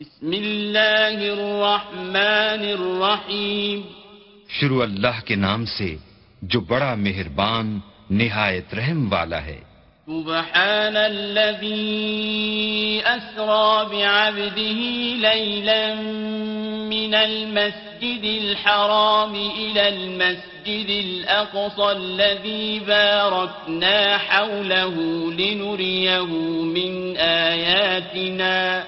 بسم اللہ الرحمن الرحیم شروع اللہ کے نام سے جو بڑا مہربان نہایت رحم والا ہے۔ سبحان الذي أسرى بعبده ليلا من المسجد الحرام إلى المسجد الأقصى الذي باركنا حوله لنريه من آياتنا.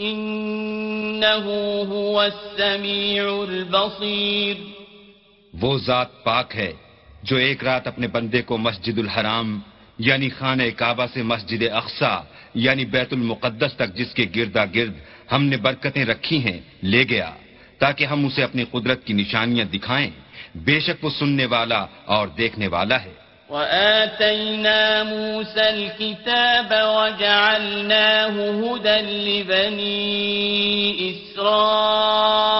إنه هو السميع البصير. وہ ذات پاک ہے جو ایک رات اپنے بندے کو مسجد الحرام یعنی خانہ کعبہ سے مسجد اقسا یعنی بیت المقدس تک جس کے گردا گرد ہم نے برکتیں رکھی ہیں، لے گیا تاکہ ہم اسے اپنی قدرت کی نشانیاں دکھائیں۔ بے شک وہ سننے والا اور دیکھنے والا ہے۔ وآتينا موسى الكتاب وجعلناه هدى لبني إسرائيل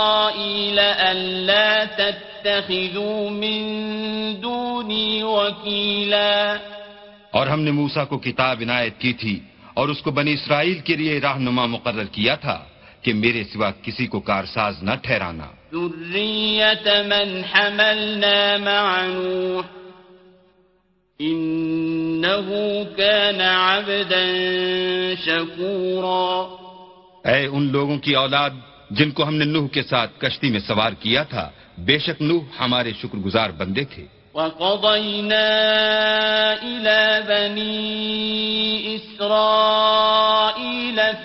ألا تتخذوا من دوني وكيلا اور ہم نے موسا کو کتاب عنایت کی تھی اور اس کو بنی اسرائیل کے لیے رہنما مقرر کیا تھا کہ میرے سوا کسی کو کارساز نہ ٹھہرانا۔ ذریت من حملنا مع نوح انہو کان عبدا شکورا اے ان لوگوں کی اولاد جن کو ہم نے نوح کے ساتھ کشتی میں سوار کیا تھا بے شک نوح ہمارے شکر گزار بندے تھے۔ وقضينا إلى بني إسرائيل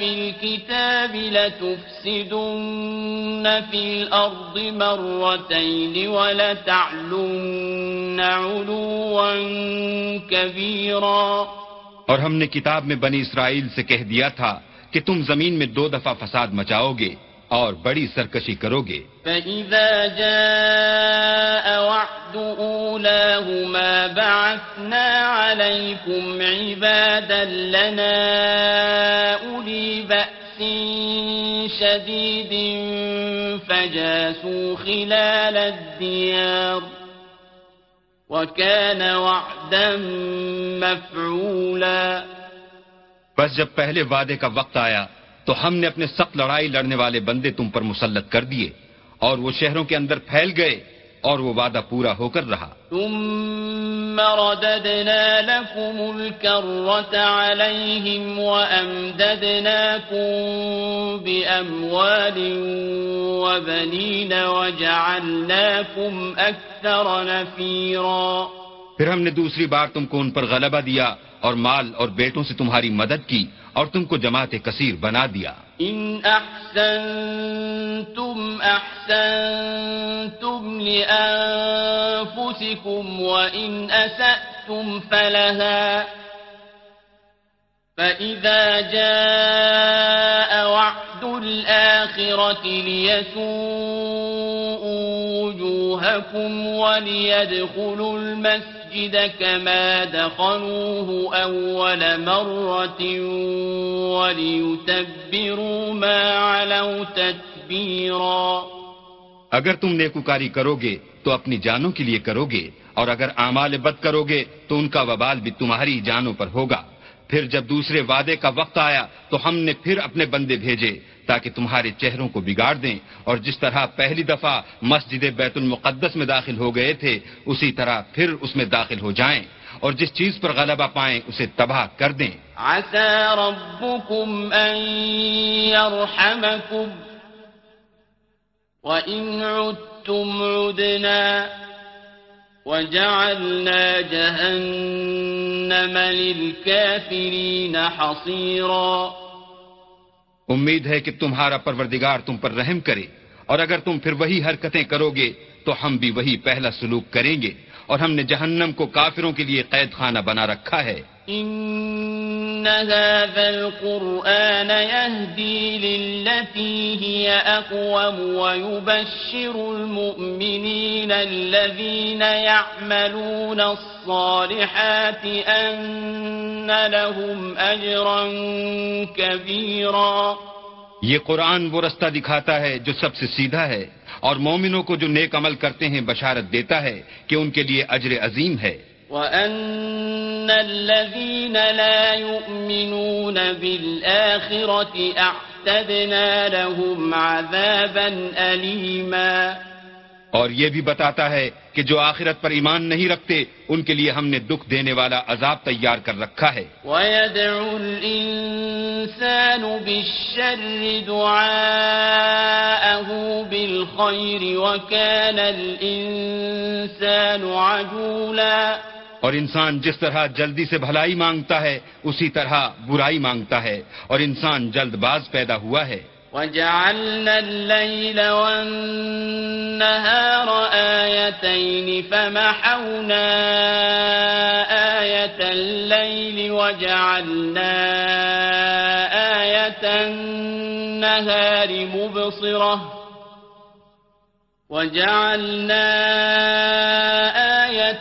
في الكتاب لتفسدن في الأرض مرتين ولتعلن علوا كبيرا اور ہم نے کتاب میں بنی اسرائیل سے کہہ دیا تھا کہ تم زمین میں دو دفعہ فساد مچاؤ گے۔ اور بڑی سرکشی کرو گے۔ فَإِذَا جَاءَ وَعْدُ أُولَاهُمَا بَعَثْنَا عَلَيْكُمْ عِبَادًا لَنَا أُولِي بَأْسٍ شَدِيدٍ فَجَاسُوا خِلَالَ الدِّيَارِ وَكَانَ وَعْدًا مَفْعُولًا۔ بس جب پہلے وعدے کا وقت آیا تو ہم نے اپنے سخت لڑائی لڑنے والے بندے تم پر مسلط کر دیے اور وہ شہروں کے اندر پھیل گئے اور وہ وعدہ پورا ہو کر رہا۔ ثم رددنا لكم الكرة عليهم وأمددناكم بأموال وبنين وجعلناكم أكثر نفيرا۔ پھر ہم نے دوسری بار تم کو ان پر غلبہ دیا اور مال اور بیٹوں سے تمہاری مدد کی اور تم کو جماعت کثیر بنا دیا۔ ان احسنتم احسنتم لانفسكم وان اسأتم فلها فإذا جاء وعد الآخرة ليسوءوا وجوهكم وليدخلوا المسجد المسجد كما دخلوه أول مرة وليتبروا ما علوا تتبيرا اگر تم نیکوکاری کرو گے تو اپنی جانوں کے لیے کرو گے اور اگر اعمال بد کرو گے تو ان کا وبال بھی تمہاری جانوں پر ہوگا۔ پھر جب دوسرے وعدے کا وقت آیا تو ہم نے پھر اپنے بندے بھیجے۔ تاکہ تمہارے چہروں کو بگاڑ دیں۔ اور جس طرح پہلی دفعہ مسجد بیت المقدس میں داخل ہو گئے تھے، اسی طرح پھر اس میں داخل ہو جائیں۔ اور جس چیز پر غلبہ پائیں، اسے تباہ کر دیں۔ ربكم وَإِنْ عُدْتُمْ عُدْنَا وَجَعَلْنَا جَهَنَّمَ لِلْكَافِرِينَ حَصِيرًا امید ہے کہ تمہارا پروردگار تم پر رحم کرے اور اگر تم پھر وہی حرکتیں کرو گے تو ہم بھی وہی پہلا سلوک کریں گے۔ اور ہم نے جہنم کو کافروں کے لیے قید خانہ بنا رکھا ہے۔ ان هذا القرآن يهدي للتي هي اقوم ويبشر المؤمنين الذين يعملون الصالحات ان لهم اجرا كبيرا۔ یہ قرآن وہ رستہ دکھاتا ہے جو سب سے سیدھا ہے۔ اور مومنوں کو جو نیک عمل کرتے ہیں بشارت دیتا ہے کہ ان کے لیے اجر عظیم ہے۔ وَأَنَّ الَّذِينَ لَا اور یہ بھی بتاتا ہے کہ جو آخرت پر ایمان نہیں رکھتے ان کے لیے ہم نے دکھ دینے والا عذاب تیار کر رکھا ہے۔ وَيَدْعُ الْإِنسَانُ بِالشَّرِّ دُعَاءَهُ بِالْخَيْرِ وَكَانَ الْإِنسَانُ عَجُولًا۔ اور انسان جس طرح جلدی سے بھلائی مانگتا ہے اسی طرح برائی مانگتا ہے اور انسان جلد باز پیدا ہوا ہے۔ وجعلنا الليل والنهار آيتين فمحونا آية الليل وجعلنا آية النهار مبصرة وجعلنا آية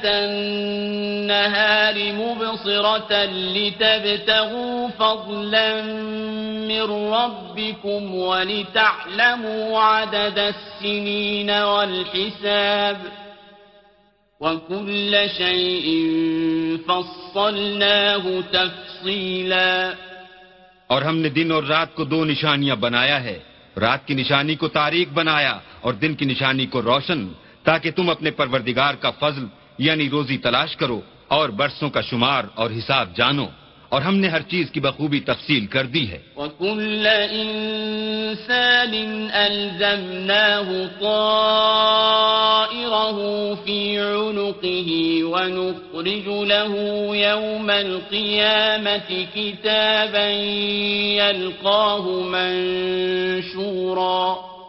النهار مبصرة لتبتغوا فضلا من ربكم ولتعلموا عدد السنين والحساب وكل شيء فصلناه تفصيلا اور ہم نے دن اور رات کو دو نشانیاں بنایا ہے۔ رات کی نشانی کو تاریخ بنایا اور دن کی نشانی کو روشن، تاکہ تم اپنے پروردگار کا فضل یعنی روزی تلاش کرو اور برسوں کا شمار اور حساب جانو اور ہم نے ہر چیز کی بخوبی تفصیل کر دی ہے۔ وَكُلَّ إِنسَانٍ أَلْزَمْنَاهُ طَائِرَهُ فِي عُنُقِهِ وَنُخْرِجُ لَهُ يَوْمَ الْقِيَامَةِ كِتَابًا يَلْقَاهُ مَنْشُورًا۔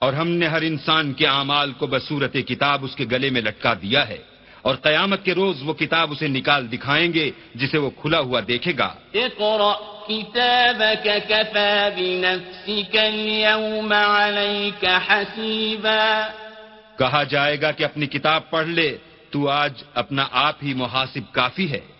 اور ہم نے ہر انسان کے اعمال کو بصورت کتاب اس کے گلے میں لٹکا دیا ہے اور قیامت کے روز وہ کتاب اسے نکال دکھائیں گے جسے وہ کھلا ہوا دیکھے گا۔ اقرأ كتابك كفى بنفسك اليوم عليك حسيبا۔ کہا جائے گا کہ اپنی کتاب پڑھ لے تو آج اپنا آپ ہی محاسب کافی ہے۔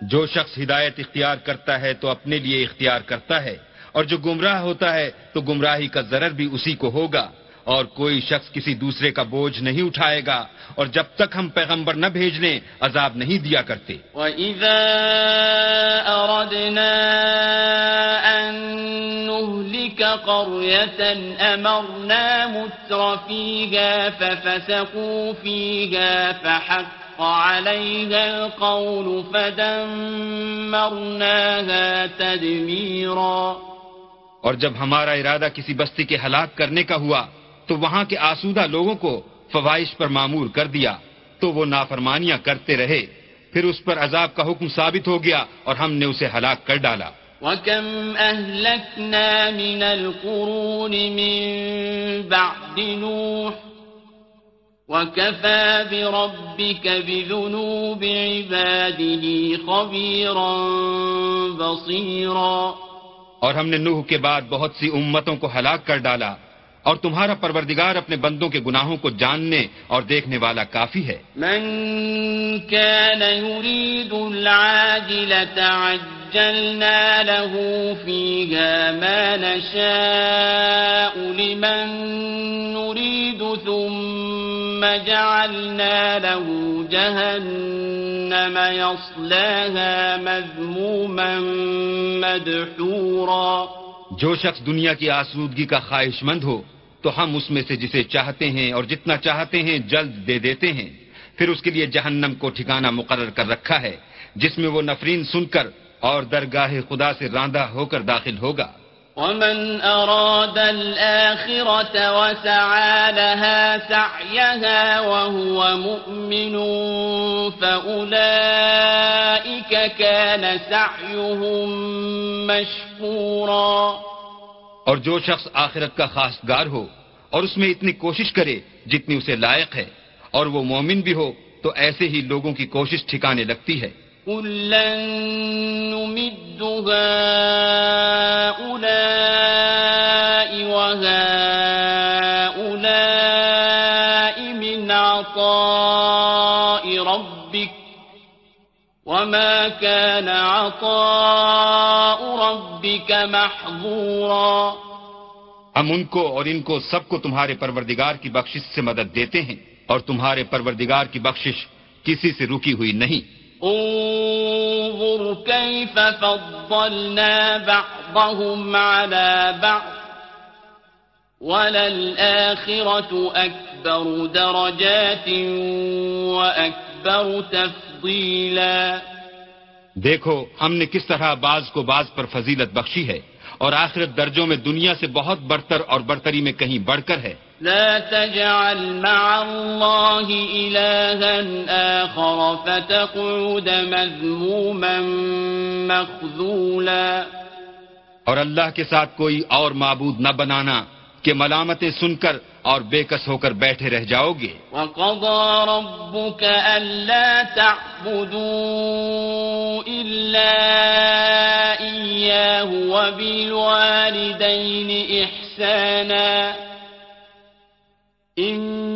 جو شخص ہدایت اختیار کرتا ہے تو اپنے لیے اختیار کرتا ہے اور جو گمراہ ہوتا ہے تو گمراہی کا ضرر بھی اسی کو ہوگا۔ اور کوئی شخص کسی دوسرے کا بوجھ نہیں اٹھائے گا اور جب تک ہم پیغمبر نہ بھیج لیں عذاب نہیں دیا کرتے۔ وَإِذَا أَرَدْنَا أَن نُهْلِكَ قَرْيَةً أَمَرْنَا مُتْرَ فِيهَا فَفَسَقُوا فِيهَا فَحَقَّ عليها القول فدمرناها تدميرا۔ اور جب ہمارا ارادہ کسی بستی کے ہلاک کرنے کا ہوا تو وہاں کے آسودہ لوگوں کو فوائش پر معمور کر دیا تو وہ نافرمانیاں کرتے رہے۔ پھر اس پر عذاب کا حکم ثابت ہو گیا اور ہم نے اسے ہلاک کر ڈالا۔ وَكَمْ أَهْلَكْنَا مِنَ الْقُرُونِ مِن بَعْدِ نُوحٍ وكفى بربك بذنوب عباده خبيرا بصيرا۔ اور ہم نے نوح کے بعد بہت سی امتوں کو ہلاک کر ڈالا۔ اور تمہارا پروردگار اپنے بندوں کے گناہوں کو جاننے اور دیکھنے والا کافی ہے۔ من كان يريد العاجلة عجلنا له فيها ما نشاء لمن نريد ثم جعلنا له جهنم يصلاها مذموما مدحورا۔ جو شخص دنیا کی آسودگی کا خواہش مند ہو تو ہم اس میں سے جسے چاہتے ہیں اور جتنا چاہتے ہیں جلد دے دیتے ہیں۔ پھر اس کے لیے جہنم کو ٹھکانہ مقرر کر رکھا ہے، جس میں وہ نفرین سن کر اور درگاہ خدا سے راندہ ہو کر داخل ہوگا۔ ومن أراد الآخرة وسعى لها سعيها وهو مؤمن فأولئك كان سعيهم مشكورا۔ اور جو شخص آخرت کا خاص گار ہو اور اس میں اتنی کوشش کرے جتنی اسے لائق ہے اور وہ مومن بھی ہو تو ایسے ہی لوگوں کی کوشش ٹھکانے لگتی ہے۔ كلا نمد هؤلاء وهؤلاء من عطاء وما كان عطاء ربك محظورا. ہم ان کو اور ان کو سب کو تمہارے پروردگار کی بخشش سے مدد دیتے ہیں اور تمہارے پروردگار کی بخشش کسی سے رکی ہوئی نہیں۔ انظر كيف فضلنا بعضهم على بعض. وللآخرة أكبر درجات وأكبر تفضل دیکھو ہم نے کس طرح بعض کو بعض پر فضیلت بخشی ہے اور آخرت درجوں میں دنیا سے بہت برتر اور برتری میں کہیں بڑھ کر ہے۔ لا تجعل مع الله إلها آخر فتقعد مذموما مخذولا۔ اور اللہ کے ساتھ کوئی اور معبود نہ بنانا۔ کہ ملامتیں سن کر اور بے کس ہو کر بیٹھے رہ جاؤ گے۔ وَقَضَى رَبُّكَ أَلَّا تَعْبُدُوا إِلَّا إِيَّاهُ وَبِالْوَالِدَيْنِ إِحْسَانًا إِنَّ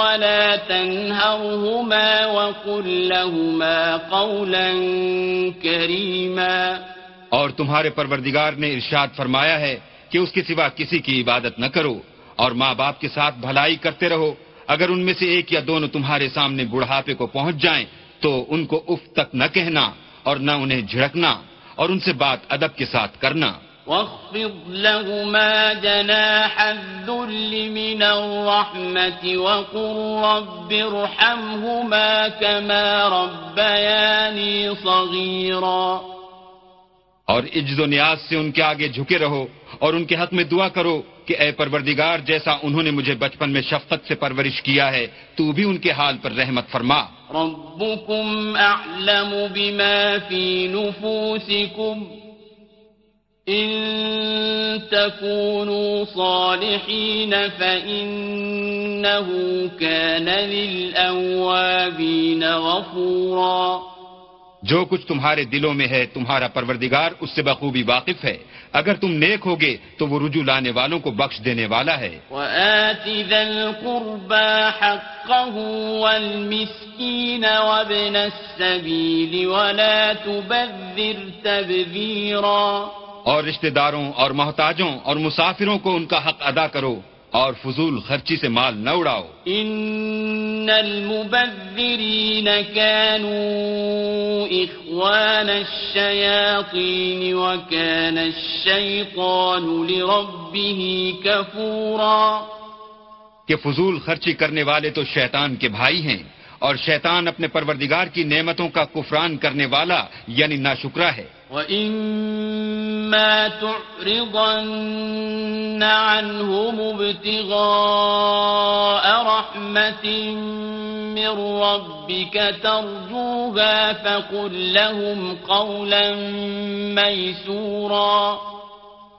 ولا تنهرهما وقل لهما قولا كريما اور تمہارے پروردگار نے ارشاد فرمایا ہے کہ اس کے سوا کسی کی عبادت نہ کرو اور ماں باپ کے ساتھ بھلائی کرتے رہو۔ اگر ان میں سے ایک یا دونوں تمہارے سامنے بڑھاپے کو پہنچ جائیں تو ان کو اف تک نہ کہنا اور نہ انہیں جھڑکنا اور ان سے بات ادب کے ساتھ کرنا۔ واخفض لهما جناح الذل من الرحمة وقل رب ارحمهما كما ربياني صغيرا اور عجز و نیاز سے ان کے آگے جھکے رہو اور ان کے حق میں دعا کرو کہ اے پروردگار جیسا انہوں نے مجھے بچپن میں شفقت سے پرورش کیا ہے تو بھی ان کے حال پر رحمت فرما۔ ربكم أعلم بما في نفوسكم إن تكونوا صالحين فإنه كان للأوابين غفورا. جو کچھ تمہارے دلوں میں ہے تمہارا پروردگار اس سے بخوبی واقف ہے۔ اگر تم نیک ہوگے تو وہ رجوع لانے والوں کو بخش دینے والا ہے۔ وآت ذا القربى حقه والمسكين وابن السبيل ولا تبذر تبذيرا. اور رشتہ داروں اور محتاجوں اور مسافروں کو ان کا حق ادا کرو اور فضول خرچی سے مال نہ اڑاؤ۔ إن المبذرين كانوا إخوان الشياطين وكان الشيطان لربه كفورا۔ کہ فضول خرچی کرنے والے تو شیطان کے بھائی ہیں۔ اور شیطان اپنے پروردگار کی نعمتوں کا کفران کرنے والا یعنی ناشکرا ہے۔ وَإِمَّا تُعْرِضَنَّ عَنْهُمُ ابْتِغَاءَ رَحْمَةٍ مِّن رَّبِّكَ تَرْجُوهَا فَقُل لَّهُمْ قَوْلًا مَّيْسُورًا۔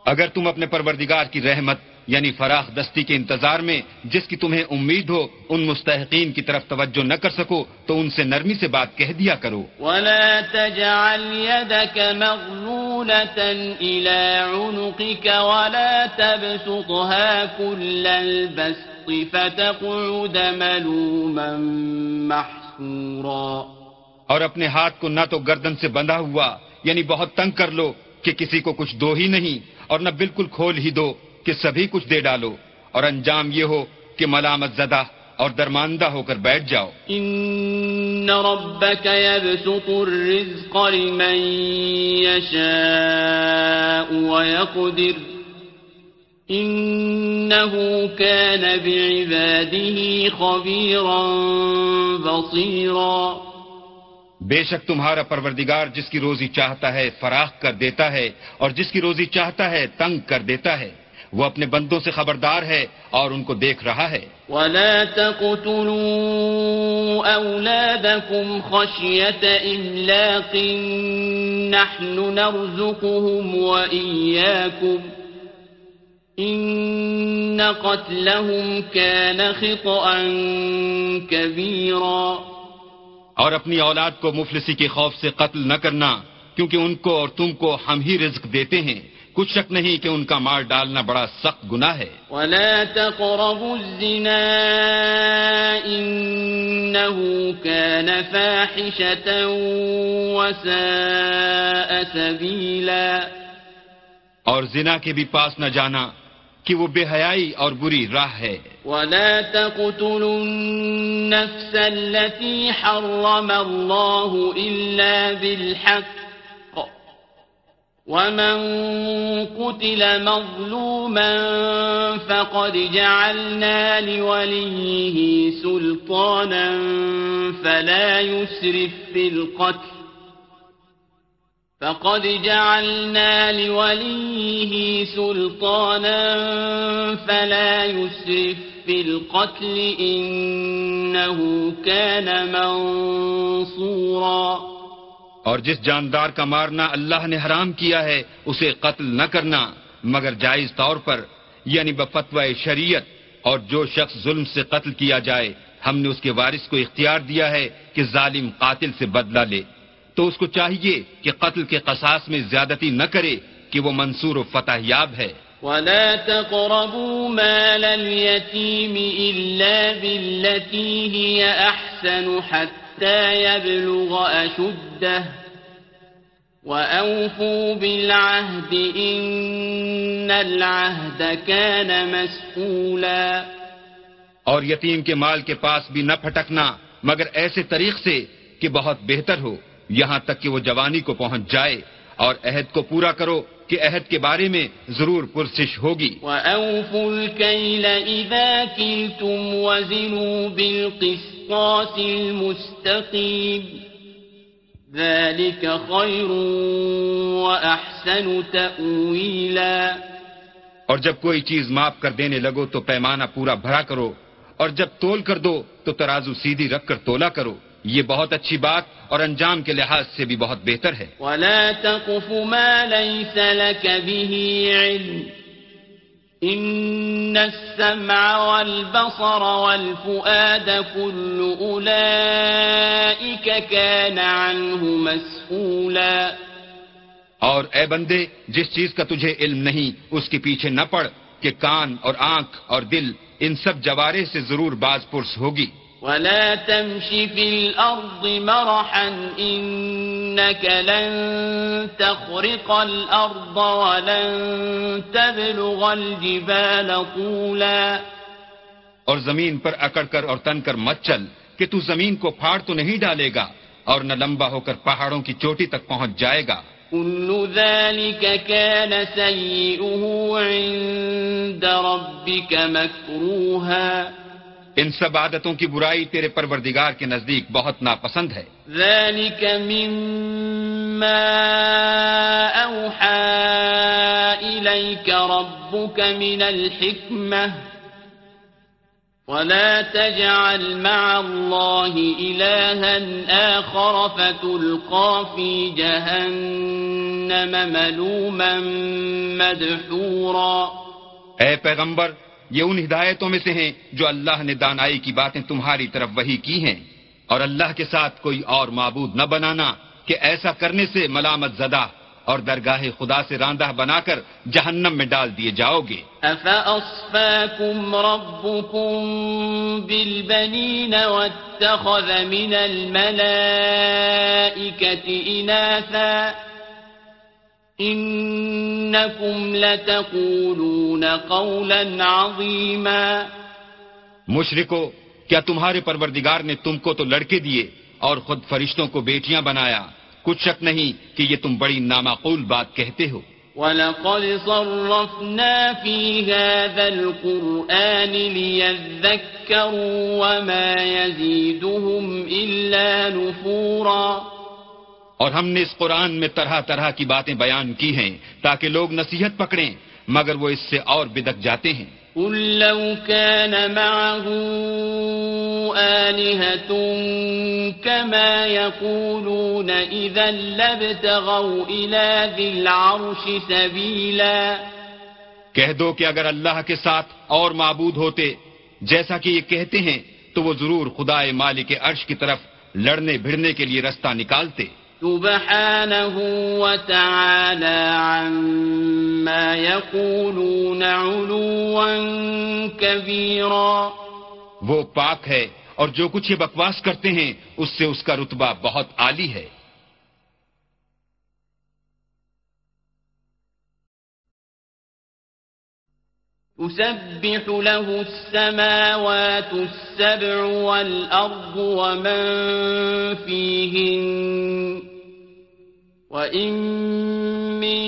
اگر تم اپنے پروردگار کی رحمت یعنی فراخ دستی کے انتظار میں جس کی تمہیں امید ہو ان مستحقین کی طرف توجہ نہ کر سکو تو ان سے نرمی سے بات کہہ دیا کرو۔ ولا تجعل يدك مغلولة إلى عنقك ولا تبسطها كل البسط فتقعد ملوما محسورا اور اپنے ہاتھ کو نہ تو گردن سے بندھا ہوا یعنی بہت تنگ کر لو کہ کسی کو کچھ دو ہی نہیں اور نہ بالکل کھول ہی دو۔ کہ سبھی کچھ دے ڈالو اور انجام یہ ہو کہ ملامت زدہ اور درماندہ ہو کر بیٹھ جاؤ۔ إن ربك يبسط الرزق لمن يشاء ويقدر إنه كان بعباده خبيرا بصيرا بے شک تمہارا پروردگار جس کی روزی چاہتا ہے فراخ کر دیتا ہے اور جس کی روزی چاہتا ہے تنگ کر دیتا ہے۔ وہ اپنے بندوں سے خبردار ہے اور ان کو دیکھ رہا ہے۔ ولا تقتلوا أولادكم خشية إملاق نحن نرزقهم وإياكم إن قتلهم كان خطأ كبيرا۔ اور اپنی اولاد کو مفلسی کے خوف سے قتل نہ کرنا کیونکہ ان کو اور تم کو ہم ہی رزق دیتے ہیں۔ کچھ شک نہیں کہ ان کا مار ڈالنا بڑا سخت گناہ ہے۔ ولا تقربوا الزنا إنه كان فاحشة وساء سبيلا۔ اور زنا کے بھی پاس نہ جانا کہ وہ بے حیائی اور بری راہ ہے۔ ولا تقتلوا النفس التي حرم الله إلا بالحق۔ ومن قتل مظلوما فقد جعلنا لوليه سلطانا فلا يسرف في القتل فقد جعلنا لوليه سلطانا فلا يسرف في القتل إنه كان منصورا اور جس جاندار کا مارنا اللہ نے حرام کیا ہے، اسے قتل نہ کرنا، مگر جائز طور پر یعنی بفتو شریعت، اور جو شخص ظلم سے قتل کیا جائے، ہم نے اس کے وارث کو اختیار دیا ہے کہ ظالم قاتل سے بدلہ لے۔ تو اس کو چاہیے کہ قتل کے قصاص میں زیادتی نہ کرے کہ وہ منصور و فتح یاب ہے۔ ولا تقربوا مال اليتيم إلا بالتي هي أحسن حتى يبلغ أشده وأوفوا بالعهد إن العهد كان مسئولا اور یتیم کے مال کے پاس بھی نہ پھٹکنا، مگر ایسے طریق سے کہ بہت بہتر ہو، یہاں تک کہ وہ جوانی کو پہنچ جائے اور عہد کو پورا کرو کہ عہد کے بارے میں ضرور پرسش ہوگی۔ وأوفوا الكيل إذا كلتم وزنوا بالقسطاس المستقيم ذلك خير وأحسن تأويلا اور جب کوئی چیز معاف کر دینے لگو تو پیمانہ پورا بھرا کرو اور جب تول کر دو تو ترازو سیدھی رکھ کر تولا کرو۔ یہ بہت اچھی بات اور انجام کے لحاظ سے بھی بہت بہتر ہے۔ ولا تقف ما ليس لك به علم إن السمع والبصر والفؤاد كل أولئك كان عنه مسؤولا اور اے بندے جس چیز کا تجھے علم نہیں اس کے پیچھے نہ پڑ کہ کان اور آنکھ اور دل ان سب جوارے سے ضرور باز پرس ہوگی۔ ولا تمش في الأرض مرحا إنك لن تخرق الأرض ولن تبلغ الجبال طولا اور زمین پر اکڑ کر اور تن کر مت چل کہ تو زمین کو پھاڑ تو نہیں ڈالے گا اور نہ لمبا ہو کر پہاڑوں کی چوٹی تک پہنچ جائے گا۔ كل ذلك كان سيئه عند ربك مكروها ان سب عادتوں کی برائی تیرے پروردگار کے نزدیک بہت ناپسند ہے۔ ذلك مما أوحى إليك ربك من الحكمة ولا تجعل مع الله إلها آخر فتلقى في جهنم ملوما مدحورا۔ اے پیغمبر یہ ان ہدایتوں میں سے ہیں جو اللہ نے دانائی کی باتیں تمہاری طرف وہی کی ہیں۔ اور اللہ کے ساتھ کوئی اور معبود نہ بنانا کہ ایسا کرنے سے ملامت زدہ اور درگاہ خدا سے راندہ بنا کر جہنم میں ڈال دیے جاؤ گے۔ أفأصفاكم ربكم بالبنين واتخذ من الملائكة إناثا إنكم لتقولون قولا عظيما. مشرکو کیا تمہارے پروردگار نے تم کو تو لڑکے دیے اور خود فرشتوں کو بیٹیاں بنایا؟ کچھ شک نہیں کہ یہ تم بڑی نامعقول بات کہتے ہو۔ ولقد صرفنا في هذا القرآن ليذكروا وما يزيدهم إلا نفورا. اور ہم نے اس قرآن میں طرح طرح کی باتیں بیان کی ہیں تاکہ لوگ نصیحت پکڑیں مگر وہ اس سے اور بدک جاتے ہیں۔ قل لو كان معه آلهة كما يقولون إذا لابتغوا إلى ذي العرش سبيلا۔ کہہ دو کہ اگر اللہ کے ساتھ اور معبود ہوتے جیسا کہ یہ کہتے ہیں تو وہ ضرور خدا مالک عرش کی طرف لڑنے بھڑنے کے لیے رستہ نکالتے۔ سبحانه وتعالى عما يقولون علوا كبيرا. وہ پاک ہے اور جو کچھ یہ بکواس کرتے ہیں اس سے اس کا رتبہ بہت عالی ہے۔ تسبح له السماوات السبع والأرض ومن فيهن وإن من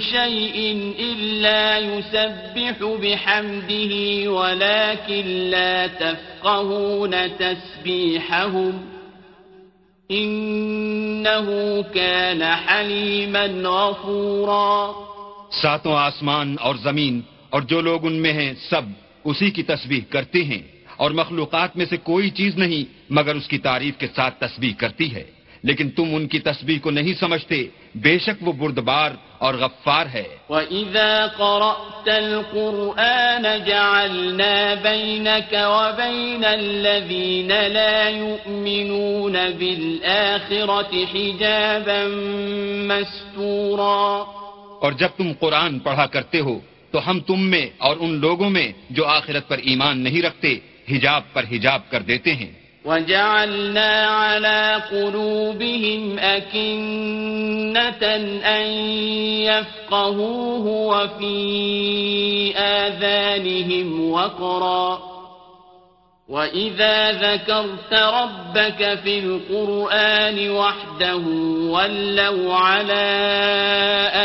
شيء إلا يسبح بحمده ولكن لا تفقهون تسبيحهم إنه كان حليما غفورا ساتوں آسمان اور زمین اور جو لوگ ان میں ہیں سب اسی کی تسبیح کرتے ہیں اور مخلوقات میں سے کوئی چیز نہیں مگر اس کی تعریف کے ساتھ تسبیح کرتی ہے۔ لیکن تم ان کی تسبیح کو نہیں سمجھتے۔ بے شک وہ بردبار اور غفار ہے۔ وَإِذَا قَرَأْتَ الْقُرْآنَ جَعَلْنَا بَيْنَكَ وَبَيْنَ الَّذِينَ لَا يُؤْمِنُونَ بِالْآخِرَةِ حِجَابًا مَسْتُورًا۔ اور جب تم قرآن پڑھا کرتے ہو تو ہم تم میں اور ان لوگوں میں جو آخرت پر ایمان نہیں رکھتے حجاب پر حجاب کر دیتے ہیں۔ وَجَعَلْنَا عَلَى قُلُوبِهِمْ أَكِنَّةً أَن يَفْقَهُوهُ وَفِي آذَانِهِمْ وَقْرًا. وَإِذَا ذَكَرْتَ رَبَّكَ فِي الْقُرْآنِ وَحْدَهُ وَلَّوْا عَلَى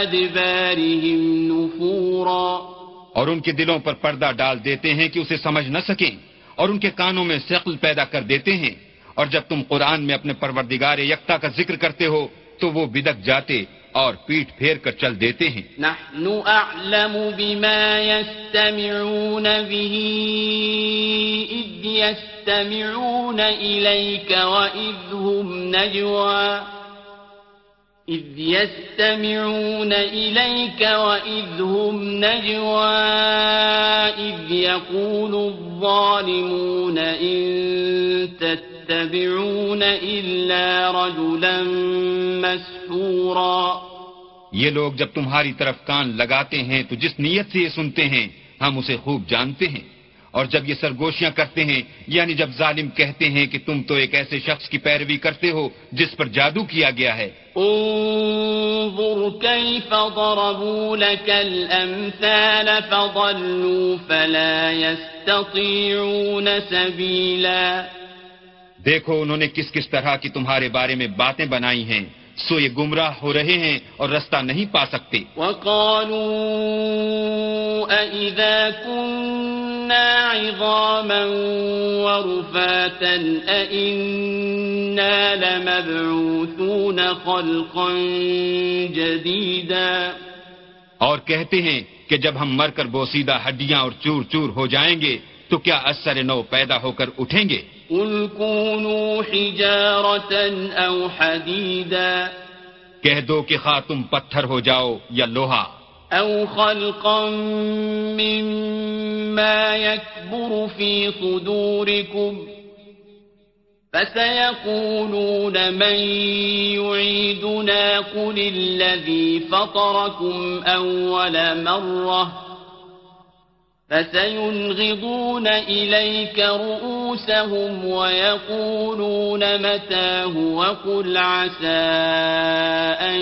أَدْبَارِهِمْ نُفُورًا. اور ان کے دلوں پر پردہ ڈال دیتے ہیں کہ اسے سمجھ نہ سکیں۔ اور ان کے کانوں میں سقل پیدا کر دیتے ہیں۔ اور جب تم قرآن میں اپنے پروردگار یکتا کا ذکر کرتے ہو، تو وہ بدک جاتے اور پیٹ پھیر کر چل دیتے ہیں۔ نحن اعلم بما يستمعون به اذ يستمعون اليك واذ هم نجوى اذ يستمعون اليك واذ هم نجوى اذ يقول الظالمون ان تتبعون إلا رجلا مسحورا. یہ لوگ جب تمہاری طرف کان لگاتے ہیں تو جس نیت سے یہ سنتے ہیں، ہم اسے خوب جانتے ہیں۔ اور جب یہ سرگوشیاں کرتے ہیں یعنی جب ظالم کہتے ہیں کہ تم تو ایک ایسے شخص کی پیروی کرتے ہو جس پر جادو کیا گیا ہے۔ انظر كيف ضربوا لك الأمثال فضلوا فلا يستطيعون سبيلا دیکھو انہوں نے کس کس طرح کی تمہارے بارے میں باتیں بنائی ہیں۔ سو یہ گمراہ ہو رہے ہیں اور رستہ نہیں پا سکتے۔ وقالوا أئذا كنا عظاما ورفاتا أئنا لمبعوثون خلقا جديدا۔ اور کہتے ہیں کہ جب ہم مر کر بوسیدہ ہڈیاں اور چور چور ہو جائیں گے تو کیا اثر نو پیدا ہو کر اٹھیں گے؟ قل كونوا حجارة أو حديدا. کہہ دو کہ تم پتھر ہو جاؤ یا لوہا۔ أو خلقا مما يكبر في صدوركم. فسيقولون من يعيدنا قل الذي فطركم أول مرة. فسينغضون إليك رؤوسهم ويقولون متاه وقل عسى أن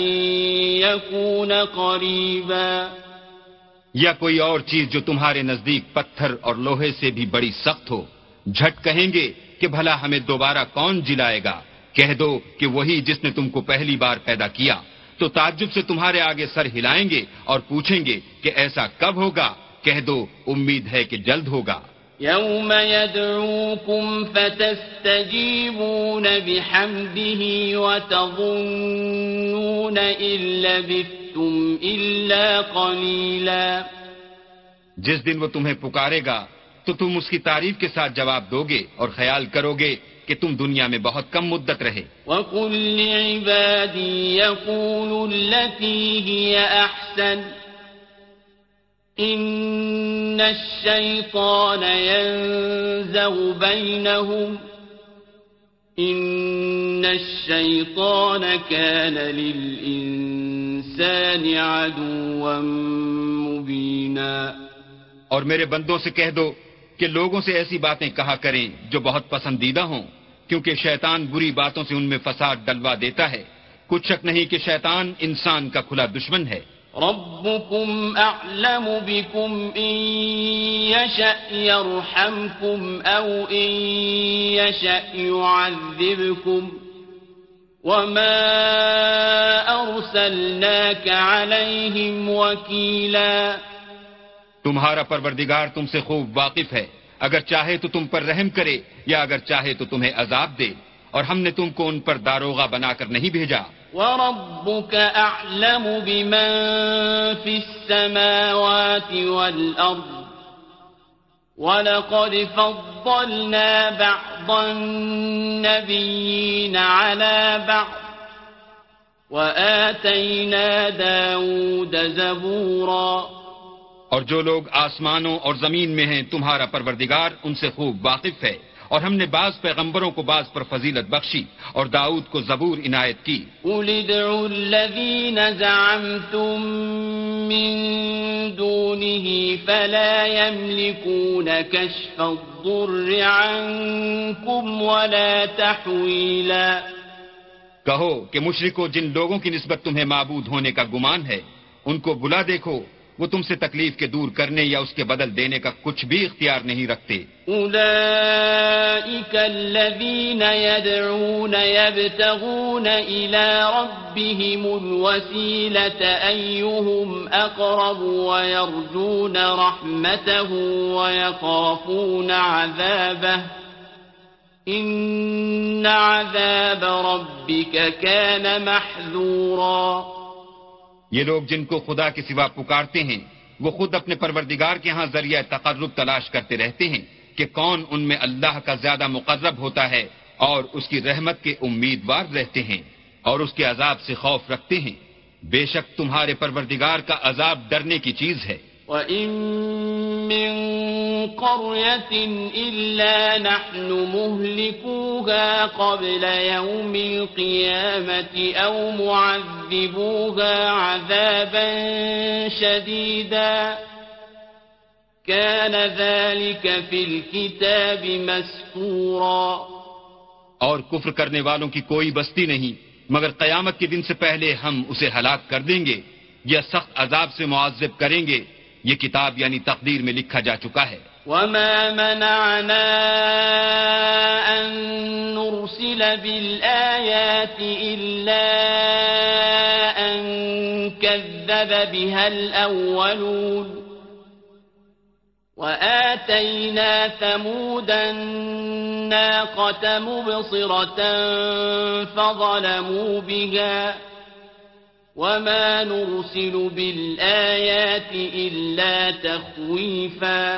يكون قريبا یا کوئی اور چیز جو تمہارے نزدیک پتھر اور لوہے سے بھی بڑی سخت ہو، جھٹ کہیں گے کہ بھلا ہمیں دوبارہ کون جلائے گا؟ کہہ دو کہ وہی جس نے تم کو پہلی بار پیدا کیا۔ تو تعجب سے تمہارے آگے سر ہلائیں گے اور پوچھیں گے کہ ایسا کب ہوگا؟ کہہ دو امید ہے کہ جلد ہوگا۔ يوم يدعوكم فتستجيبون بحمده وتظنون إن لبثتم إلا قليلا جس دن وہ تمہیں پکارے گا تو تم اس کی تعریف کے ساتھ جواب دو گے اور خیال کرو گے کہ تم دنیا میں بہت کم مدت رہے۔ وقل لعبادي يقولوا التي هي أحسن۔ إن الشيطان ينزغ بينهم إن الشيطان كان للإنسان عدوا مبينا اور میرے بندوں سے کہہ دو کہ لوگوں سے ایسی باتیں کہا کریں جو بہت پسندیدہ ہوں، کیونکہ شیطان بری باتوں سے ان میں فساد ڈلوا دیتا ہے۔ کچھ شک نہیں کہ شیطان انسان کا کھلا دشمن ہے۔ ربكم أعلم بكم إن يشأ يرحمكم أو إن يشأ يعذبكم وما أرسلناك عليهم وكيلا تمہارا پروردگار تم سے خوب واقف ہے۔ اگر چاہے تو تم پر رحم کرے یا اگر چاہے تو تمہیں عذاب دے۔ اور ہم نے تم کو ان پر داروغہ بنا کر نہیں بھیجا۔ وربك أعلم بمن في السماوات والأرض ولقد فضلنا بعض النبيين على بعض وآتينا داود زبورا اور جو لوگ آسمانوں اور زمین میں ہیں تمہارا پروردگار ان سے خوب واقف ہے۔ اور ہم نے بعض پیغمبروں کو بعض پر فضیلت بخشی اور داؤد کو زبور عنایت کی۔ الذين زعمتم من دونه فلا يملكون كشف الضر عنكم ولا تحويلا۔ کہو کہ مشرکو جن لوگوں کی نسبت تمہیں معبود ہونے کا گمان ہے ان کو بلا دیکھو۔ وہ تم سے تکلیف کے دور کرنے یا اس کے بدل دینے کا کچھ بھی اختیار نہیں رکھتے أولئك الذين يدعون يبتغون إلى ربهم الوسيلة أيهم أقرب ويرجون رحمته ويخافون عذابه. إن عذاب ربك كان محذوراً. یہ لوگ جن کو خدا کے سوا پکارتے ہیں، وہ خود اپنے پروردگار کے ہاں ذریعہ تقرب تلاش کرتے رہتے ہیں کہ کون ان میں اللہ کا زیادہ مقرب ہوتا ہے اور اس کی رحمت کے امیدوار رہتے ہیں اور اس کے عذاب سے خوف رکھتے ہیں۔ بے شک تمہارے پروردگار کا عذاب ڈرنے کی چیز ہے۔ وَإِن مِّن قَرْيَةٍ إِلَّا نَحْنُ مُهْلِكُوهَا قَبْلَ يَوْمِ الْقِيَامَةِ أَوْ مُعَذِّبُوهَا عَذَابًا شَدِيدًا كَانَ ذَلِكَ فِي الْكِتَابِ مَسْطُورًا اور کفر کرنے والوں کی کوئی بستی نہیں مگر قیامت کے دن سے پہلے ہم اسے ہلاک کر دیں گے یا سخت عذاب سے معذب کریں گے۔ یہ کتاب یعنی تقدیر میں لکھا جا چکا ہے۔ وما منعنا أن نرسل بالآيات إلا أن كذب بها الأولون وآتينا ثمود الناقة مبصرة فظلموا بها وما نرسل بالآيات إلا تخويفا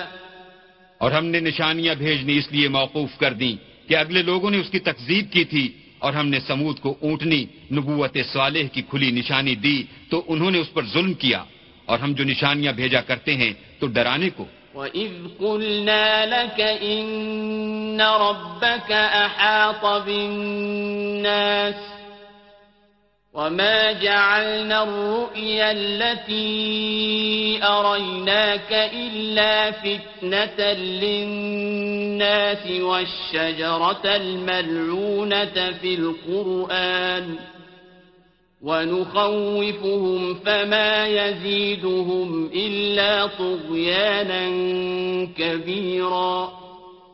اور ہم نے نشانیاں بھیجنی اس لیے موقوف کر دیں کہ اگلے لوگوں نے اس کی تکذیب کی تھی اور ہم نے سمود کو اونٹنی نبوت صالح کی کھلی نشانی دی تو انہوں نے اس پر ظلم کیا۔ اور ہم جو نشانیاں بھیجا کرتے ہیں تو ڈرانے کو۔ وَإِذْ قُلْنَا لَكَ إِنَّ رَبَّكَ أَحَاطَ بِالنَّاسِ وما جعلنا الرؤيا التي أريناك إلا فتنة للناس والشجرة الملعونة في القرآن ونخوفهم فما يزيدهم إلا طغيانا كبيرا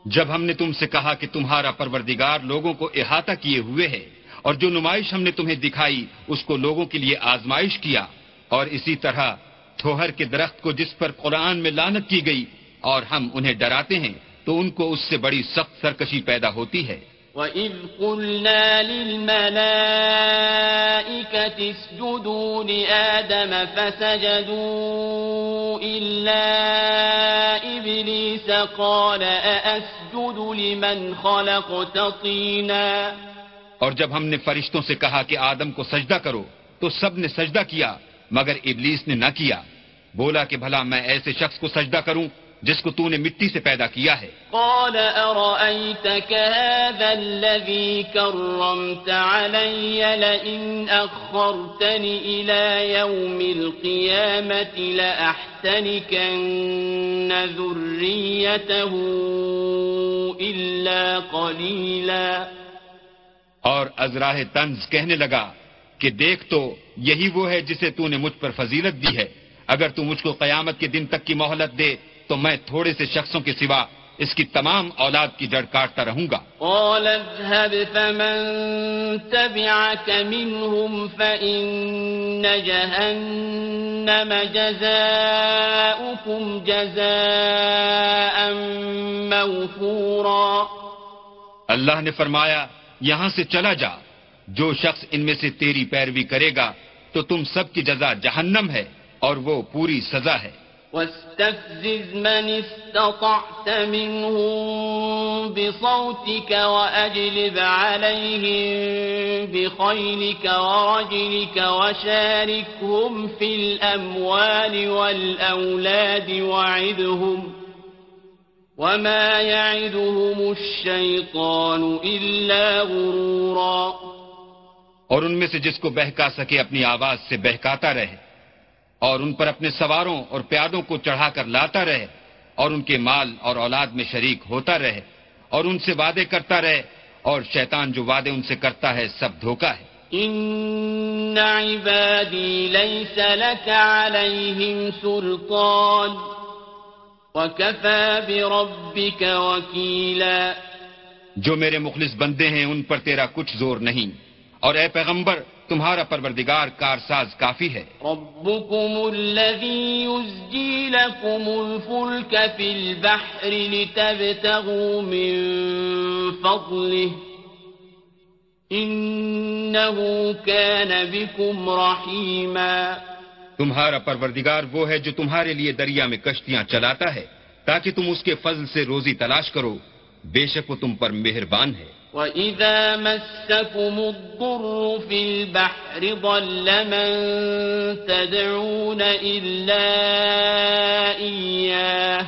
جب ہم نے تم سے کہا کہ تمہارا پروردگار لوگوں کو احاطہ کیے ہوئے ہے اور جو نمائش ہم نے تمہیں دکھائی، اس کو لوگوں کے لیے آزمائش کیا۔ اور اسی طرح تھوہر کے درخت کو جس پر قرآن میں لانت کی گئی اور ہم انہیں ڈراتے ہیں، تو ان کو اس سے بڑی سخت سرکشی پیدا ہوتی ہے۔ وَإِذْ قُلْنَا لِلْمَلَائِكَةِ الملائكة اسجدوا لآدم فسجدوا إلا إبليس قال أأسجد لمن خلقت طينا اور جب ہم نے فرشتوں سے کہا کہ آدم کو سجدہ کرو، تو سب نے سجدہ کیا، مگر ابلیس نے نہ کیا۔ بولا کہ بھلا میں ایسے شخص کو سجدہ کروں جس کو تو نے مٹی سے پیدا کیا ہے۔ قال أرأيتك هذا الذي كرمت علي لئن أخرتني إلى يوم القيامة لأحتنكن ذريته إلا قليلا۔ اور ازراہ طنز کہنے لگا کہ دیکھ تو یہی وہ ہے جسے تو نے مجھ پر فضیلت دی ہے۔ اگر تو مجھ کو قیامت کے دن تک کی مہلت دے تو میں تھوڑے سے شخصوں کے سوا اس کی تمام اولاد کی جڑ کاٹتا رہوں گا۔ قال اذهب فمن تبعك منهم فإن جهنم جزاؤكم جزاء موفورا۔ اللہ نے فرمایا یہاں سے چلا جا۔ جو شخص ان میں سے تیری پیروی کرے گا، تو تم سب کی جزا جہنم ہے اور وہ پوری سزا ہے۔ واستفزز من استطعت منهم بصوتك وأجلب عليهم بخيلك ورجلك وشاركهم في الأموال والأولاد وعدهم وما يعدهم الشيطان إلا غرورا اور ان میں سے جس کو بہکا سکے اپنی آواز سے بہکاتا رہے اور ان پر اپنے سواروں اور پیادوں کو چڑھا کر لاتا رہے اور ان کے مال اور اولاد میں شریک ہوتا رہے اور ان سے وعدے کرتا رہے اور شیطان جو وعدے ان سے کرتا ہے سب دھوکا ہے۔ إن عبادي ليس لك عليهم سلطان وكفى بربك وكيلا جو میرے مخلص بندے ہیں ان پر تیرا کچھ زور نہیں۔ اور اے پیغمبر تمہارا پروردگار کارساز کافی ہے۔ ربكم الذي يزجي لكم الفلك في البحر لتبتغوا من فضله إنه كان بكم رحيما تمہارا پروردگار وہ ہے جو تمہارے لیے دریا میں کشتیاں چلاتا ہے، تاکہ تم اس کے فضل سے روزی تلاش کرو۔ بے شک وہ تم پر مہربان ہے۔ وَإِذَا مَسَّكُمُ الضُّرُّ فِي الْبَحْرِ ضَلَّ مَن تَدْعُونَ إِلَّا إِيَّاهُ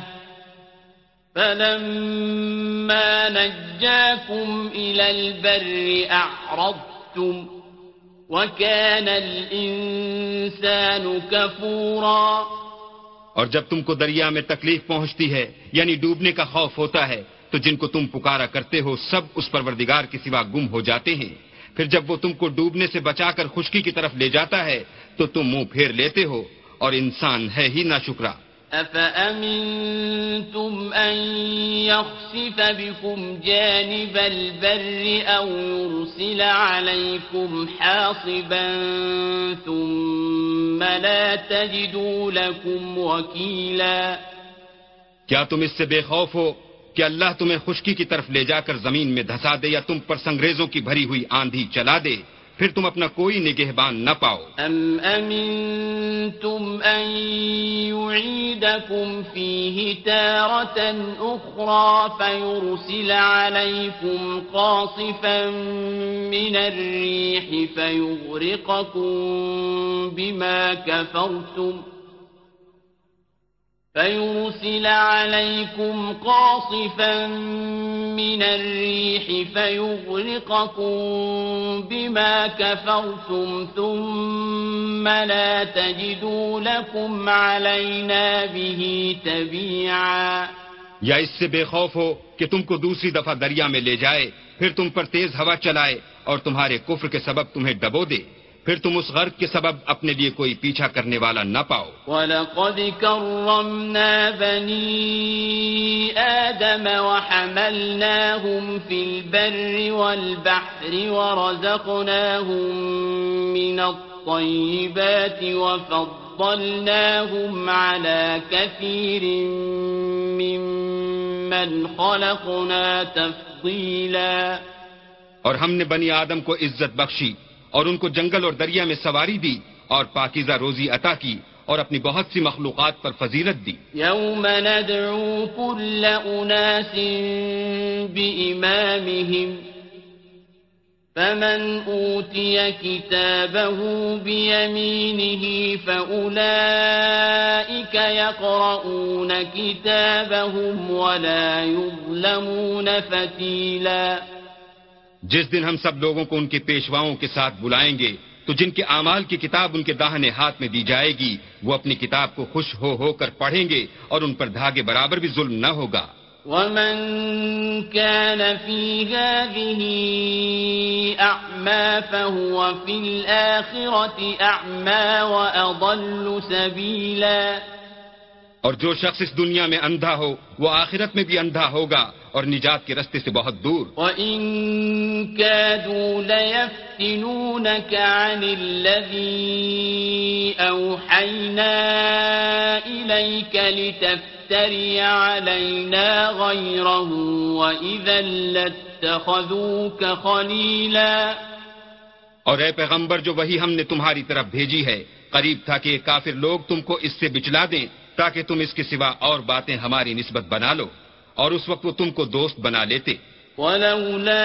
فَلَمَّا نَجَّاكُمْ إِلَى الْبَرِّ أَعْرَضْتُمْ وَكَانَ الْإِنسَانُ كَفُورًا۔ اور جب تم کو دریا میں تکلیف پہنچتی ہے یعنی ڈوبنے کا خوف ہوتا ہے، تو جن کو تم پکارا کرتے ہو، سب اس پروردگار کے سوا گم ہو جاتے ہیں۔ پھر جب وہ تم کو ڈوبنے سے بچا کر خشکی کی طرف لے جاتا ہے، تو تم منہ پھیر لیتے ہو، اور انسان ہے ہی نہ شکرا أَفَأَمِنْتُمْ أَنْ يَخْسِفَ بِكُمْ جَانِبَ الْبَرِّ أَوْ يُرْسِلَ عَلَيْكُمْ حَاصِبًا ثُمَّ لَا تَجِدُوا لَكُمْ وَكِيلًا کیا تم اس سے بے خوف ہو کہ اللہ تمہیں خشکی کی طرف لے جا کر زمین میں دھسا دے یا تم پر سنگریزوں کی بھری ہوئی آندھی چلا دے؟ پھر تم اپنا کوئی نگہبان نہ پاؤ ام امنتم ان يعيدكم فيه تارة أخرى فيرسل عليكم قاصفا من الريح فيغرقكم بما كفرتم فيرسل عليكم قاصفا من الريح فيغرقكم بما كفرتم ثم لا تجدوا لكم علينا به تبيعا یا اس سے بے خوف ہو کہ تم کو دوسری دفعہ دریا میں لے جائے، پھر تم پر تیز ہوا چلائے اور تمہارے کفر کے سبب تمہیں ڈبو دے۔ پھر تم اس غرق کے سبب اپنے لیے کوئی پیچھا کرنے والا نہ پاؤ۔ وَلَقَدْ كَرَّمْنَا بَنِي آدَمَ وَحَمَلْنَاهُمْ فِي الْبَرِّ وَالْبَحْرِ وَرَزَقْنَاهُمْ مِنَ الطَّيِّبَاتِ وَفَضَّلْنَاهُمْ عَلَى كَثِيرٍ مِّمَّنْ خَلَقْنَا تَفْضِيلًا۔ اور ہم نے بنی آدم کو عزت بخشی۔ اور ان کو جنگل اور دریا میں سواری دی اور پاکیزہ روزی عطا کی اور اپنی بہت سی مخلوقات پر فضیلت دی۔ يوم ندعو كل أناس بإمامهم فمن أوتي كتابه بيمينه فأولئك يقرؤون كتابهم ولا يظلمون فتيلا جس دن ہم سب لوگوں کو ان کے پیشواؤں کے ساتھ بلائیں گے، تو جن کے اعمال کی کتاب ان کے داہنے ہاتھ میں دی جائے گی، وہ اپنی کتاب کو خوش ہو ہو کر پڑھیں گے اور ان پر دھاگے برابر بھی ظلم نہ ہوگا۔ ومن كان في هذه أعمى فهو في الآخرة أعمى وأضل سبيلا اور جو شخص اس دنیا میں اندھا ہو وہ آخرت میں بھی اندھا ہوگا اور نجات کے رستے سے بہت دور۔ وَإِن كَادُوا لَيَفْتِنُونَكَ عَنِ الَّذِي أَوْحَيْنَا إِلَيْكَ لِتَفْتَرِيَ عَلَيْنَا غَيْرَهُ وَإِذًا لَاتَّخَذُوكَ خَلِيلًا۔ اور اے پیغمبر جو وہی ہم نے تمہاری طرف بھیجی ہے قریب تھا کہ یہ کافر لوگ تم کو اس سے بچلا دیں۔ تاکہ تم اس کے سوا اور باتیں ہماری نسبت بنا لو اور اس وقت وہ تم کو دوست بنا لیتے۔ ولولا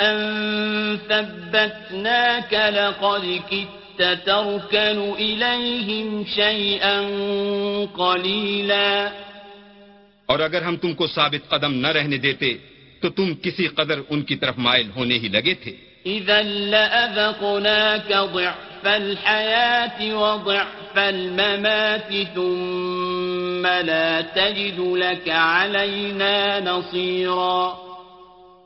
أن ثبتناك لقد كدت تركن إليهم شيئا قليلا۔ اور اگر ہم تم کو ثابت قدم نہ رہنے دیتے تو تم کسی قدر ان کی طرف مائل ہونے ہی لگے تھے۔ إذا لأذقناك ضعف الحياة وضعف الممات ثم لا تجد لك علينا نصيرا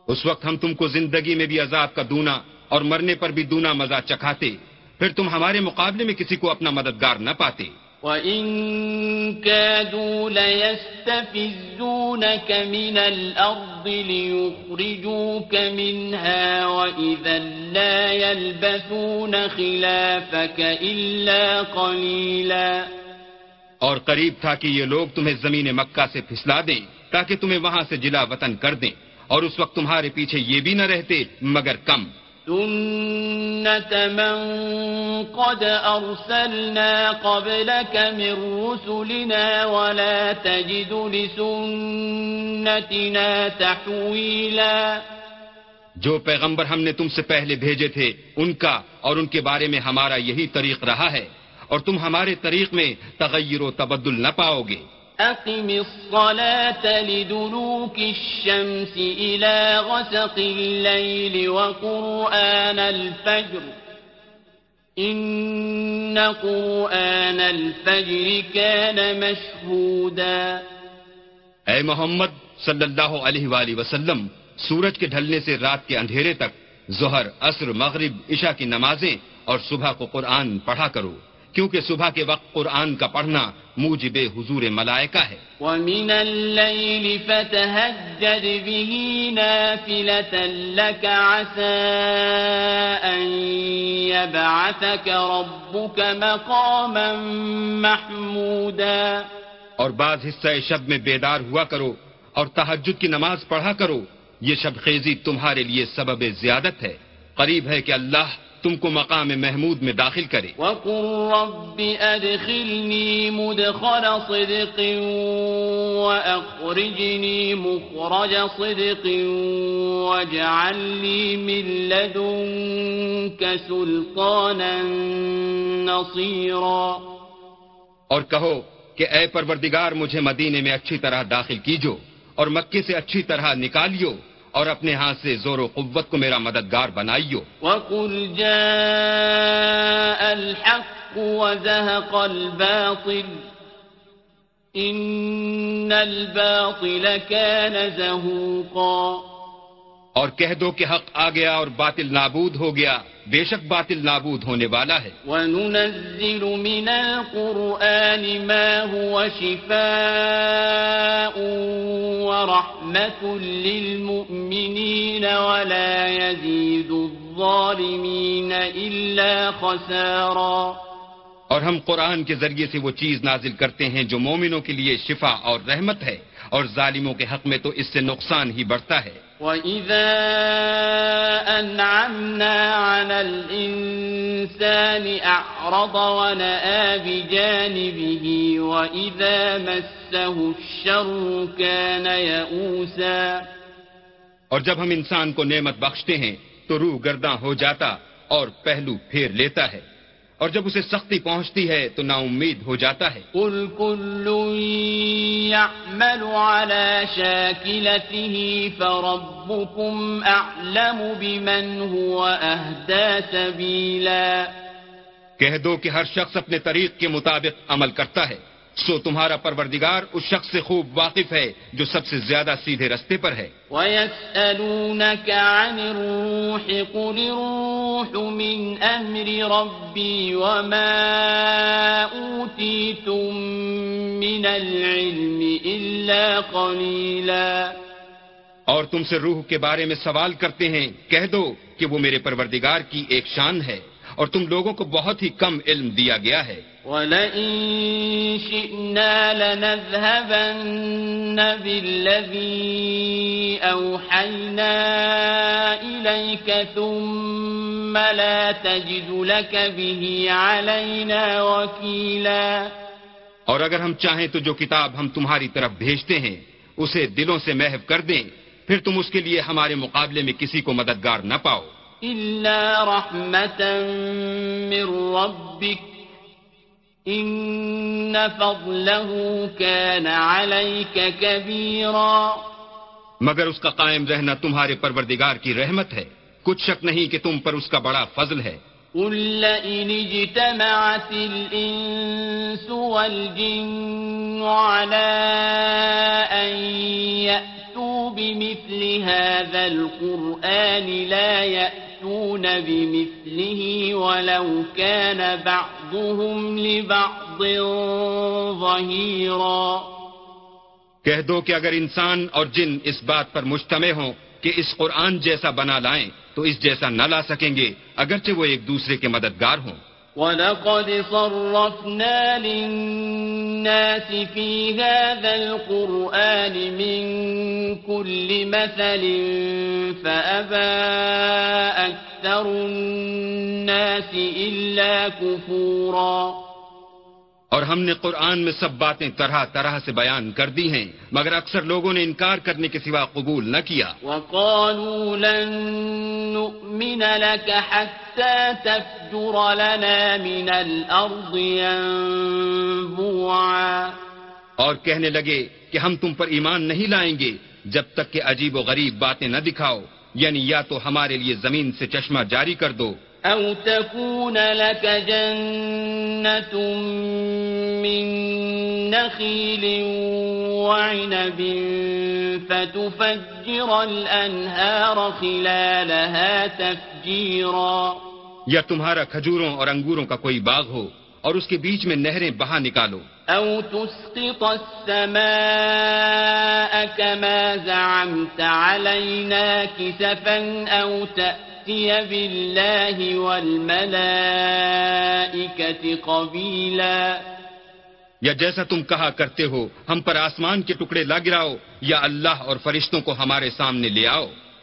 اس وقت ہم تم کو زندگی میں بھی عذاب کا دونا اور مرنے پر بھی دونا مزہ چکھاتے، پھر تم ہمارے مقابلے میں کسی کو اپنا مددگار نہ پاتے۔ وَإِن كَادُوا لَيَسْتَفِزُّونَكَ مِنَ الْأَرْضِ لِيُخْرِجُوكَ مِنْهَا وَإِذًا لَّا يَلْبَثُونَ خِلَافَكَ إِلَّا قَلِيلًا اور قریب تھا کہ یہ لوگ تمہیں زمین مکہ سے پھسلا دیں، تاکہ تمہیں وہاں سے جلا وطن کر دیں، اور اس وقت تمہارے پیچھے یہ بھی نہ رہتے مگر کم۔ سُنَّةَ مَن قَدْ أَرْسَلْنَا قَبْلَكَ مِن رُّسُلِنَا وَلَا تَجِدُ لِسُنَّتِنَا تَحْوِيلًا جو پیغمبر ہم نے تم سے پہلے بھیجے تھے، ان کا اور ان کے بارے میں ہمارا یہی طریق رہا ہے، اور تم ہمارے طریق میں تغیر و تبدل نہ پاؤ گے۔ أقم الصلاة لدلوك الشمس إلى غسق الليل وقرآن الفجر. إن قرآن الفجر كان مشهودا. اے محمد صلی اللہ علیہ وآلہ وسلم، سورج کے ڈھلنے سے رات کے اندھیرے تک ظہر، عصر، مغرب، عشاء کی نمازیں اور صبح کو قرآن پڑھا کرو۔ کیونکہ صبح کے وقت قرآن کا پڑھنا موجب حضور ملائکہ ہے۔ ومن الليل فتهجد به نافلة لك عسى أن يبعثك ربك مقاما محمودا۔ اور بعض حصہ شب میں بیدار ہوا کرو اور تحجد کی نماز پڑھا کرو یہ شب خیزی تمہارے لیے سبب زیادت ہے۔ قریب ہے کہ اللہ تم کو مقام محمود میں داخل کرے۔ وقل رب أدخلني مدخل صدق وأخرجني مخرج صدق واجعل لي من لدنك سلطانا نصيرا۔ اور کہو کہ اے پروردگار مجھے مدینے میں اچھی طرح داخل کیجو اور مکے سے اچھی طرح نکالیو۔ اور اپنے ہاں سے زور و قوت کو میرا مددگار بنائیو۔ وَقُلْ جَاءَ الْحَقُ وَزَهَقَ الْبَاطِلِ۔ إِنَّ الْبَاطِلَ كَانَ زَهُوقًا۔ اور کہہ دو کہ حق آ گیا اور باطل نابود ہو گیا۔ بے شک باطل نابود ہونے والا ہے۔ وننزل من القرآن ما هو شفاء ورحمة للمؤمنين ولا يزيد الظالمين إلا خسارا۔ اور ہم قرآن کے ذریعے سے وہ چیز نازل کرتے ہیں جو مومنوں کے لیے شفا اور رحمت ہے اور ظالموں کے حق میں تو اس سے نقصان ہی بڑھتا ہے۔ وإذا أنعمنا على الإنسان أعرض ونآ بجانبه وإذا مسه الشر كان يئوسا اور جب ہم انسان کو نعمت بخشتے ہیں تو روح گردہ ہو جاتا اور پہلو پھیر لیتا ہے۔ اور جب اسے سختی پہنچتی ہے تو نا امید ہو جاتا ہے۔ قل كل يعمل على شاكلته فربكم أعلم بمن هو أهدى سبيلا کہہ دو کہ ہر شخص اپنے طریق کے مطابق عمل کرتا ہے۔ سو تمہارا پروردگار اس شخص سے خوب واقف ہے جو سب سے زیادہ سیدھے رستے پر ہے۔ وَيَسْأَلُونَكَ عَنِ الرُّوحِ قُلِ الرُّوحُ مِنْ أَمْرِ رَبِّي وَمَا أُوتِيتُم مِّنَ الْعِلْمِ إِلَّا قَلِيلًا۔ اور تم سے روح کے بارے میں سوال کرتے ہیں کہہ دو کہ وہ میرے پروردگار کی ایک شان ہے اور تم لوگوں کو بہت ہی کم علم دیا گیا ہے۔ وَلَئِن شِئْنَا لَنَذْهَبَنَّ بِالَّذِي أَوْحَيْنَا إِلَيْكَ ثُمَّ لَا تَجِدُ لَكَ بِهِ عَلَيْنَا وَكِيلًا۔ اور اگر ہم چاہیں تو جو کتاب ہم تمہاری طرف بھیجتے ہیں اسے دلوں سے محو کر دیں پھر تم اس کے لیے ہمارے مقابلے میں کسی کو مددگار نہ پاؤ۔ إِلَّا رَحْمَةً مِّن رَّبِّكَ إِنَّ فَضْلَهُ كَانَ عَلَيْكَ كَبِيرًا مگر اس کا قائم رہنا تمہارے پروردگار کی رحمت ہے۔ کچھ شک نہیں کہ تم پر اس کا بڑا فضل ہے۔ قُل لَّئِنِ اجْتَمَعَتِ الْإِنسُ وَالْجِنُّ عَلَىٰ أَن يَأْتُوا بِمِثْلِ هَٰذَا الْقُرْآنِ لَا يَأْتُونَ يأتون بمثله ولو كان بعضهم لبعض ظهيرا۔ کہہ دو کہ اگر انسان اور جن اس بات پر مجتمع ہوں کہ اس قرآن جیسا بنا لائیں، تو اس جیسا نہ لا سکیں گے، اگرچہ وہ ایک دوسرے کے مددگار ہوں۔ وَلَقَدْ صَرَّفْنَا لِلنَّاسِ فِي هَذَا الْقُرْآنِ مِنْ كُلِّ مَثَلٍ فَأَبَى أَكْثَرُ النَّاسِ إِلَّا كُفُورًا اور ہم نے قرآن میں سب باتیں طرح طرح سے بیان کر دی ہیں مگر اکثر لوگوں نے انکار کرنے کے سوا قبول نہ کیا۔ وقالوا لن نؤمن لك حتى تفجر لنا من الارض ينبوعا۔ اور کہنے لگے کہ ہم تم پر ایمان نہیں لائیں گے جب تک کہ عجیب و غریب باتیں نہ دکھاؤ یعنی یا تو ہمارے لیے زمین سے چشمہ جاری کر دو أو تكون لك جنة من نخيل وعنب فتفجر الأنهار خلالها تفجيرا یا تمہارا کھجوروں اور انگوروں کا کوئی باغ ہو اور اس کے بیچ میں نہریں بہا نکالو۔ أو تسقط السماء كما زعمت علينا كسفا أو تأتي بالله والملائكة قبيلا. یا جیسا تم کہا کرتے ہو، ہم پر آسمان کے ٹکڑے لا گراؤ، یا اللہ اور فرشتوں کو ہمارے سامنے لے آؤ۔